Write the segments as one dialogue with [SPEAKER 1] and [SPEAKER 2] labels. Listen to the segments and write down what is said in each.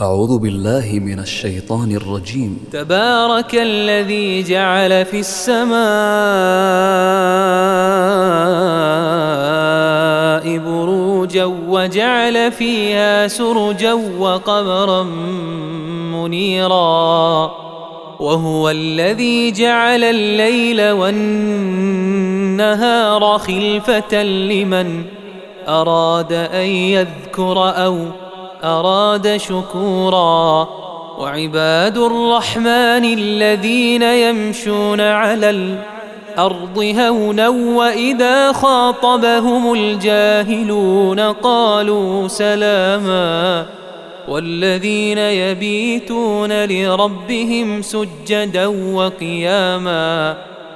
[SPEAKER 1] أعوذ بالله من الشيطان الرجيم.
[SPEAKER 2] تبارك الذي جعل في السماء بروجا وجعل فيها سرجا وقمرا منيرا. وهو الذي جعل الليل والنهار خلفة لمن أراد أن يذكر أو أراد شكورا. وعباد الرحمن الذين يمشون على الأرض هونا وإذا خاطبهم الجاهلون قالوا سلاما. والذين يبيتون لربهم سجدا وقياما.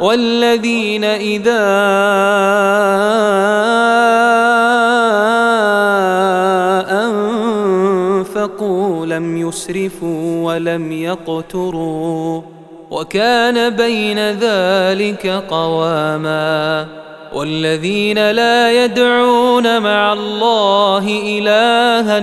[SPEAKER 2] والذين إذا أنفقوا لم يسرفوا ولم يقتروا وكان بين ذلك قواما والذين لا يدعون مع الله إلها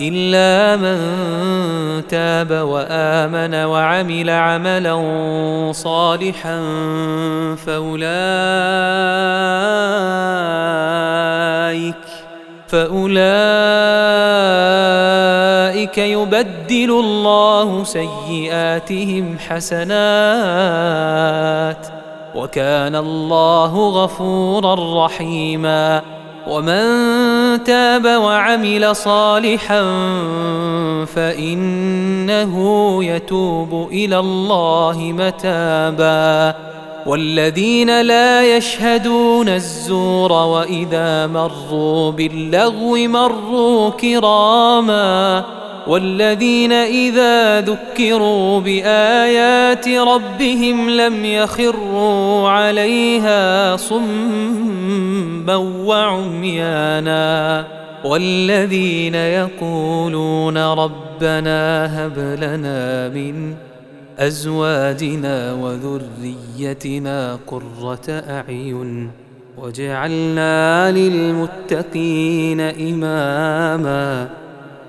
[SPEAKER 2] إلا من تاب وآمن وعمل عملا صالحا فأولئك فأولئك يبدل الله سيئاتهم حسنات وكان الله غفورا رحيما ومن تاب وعمل صالحا فإنه يتوب إلى الله متابا. والذين لا يشهدون الزور وإذا مروا باللغو مروا كراما. والذين إذا ذكروا بآيات ربهم لم يخروا عليها صما وعميانا والذين يقولون ربنا هب لنا من أزواجنا وذريتنا قرة أعين وجعلنا للمتقين إماما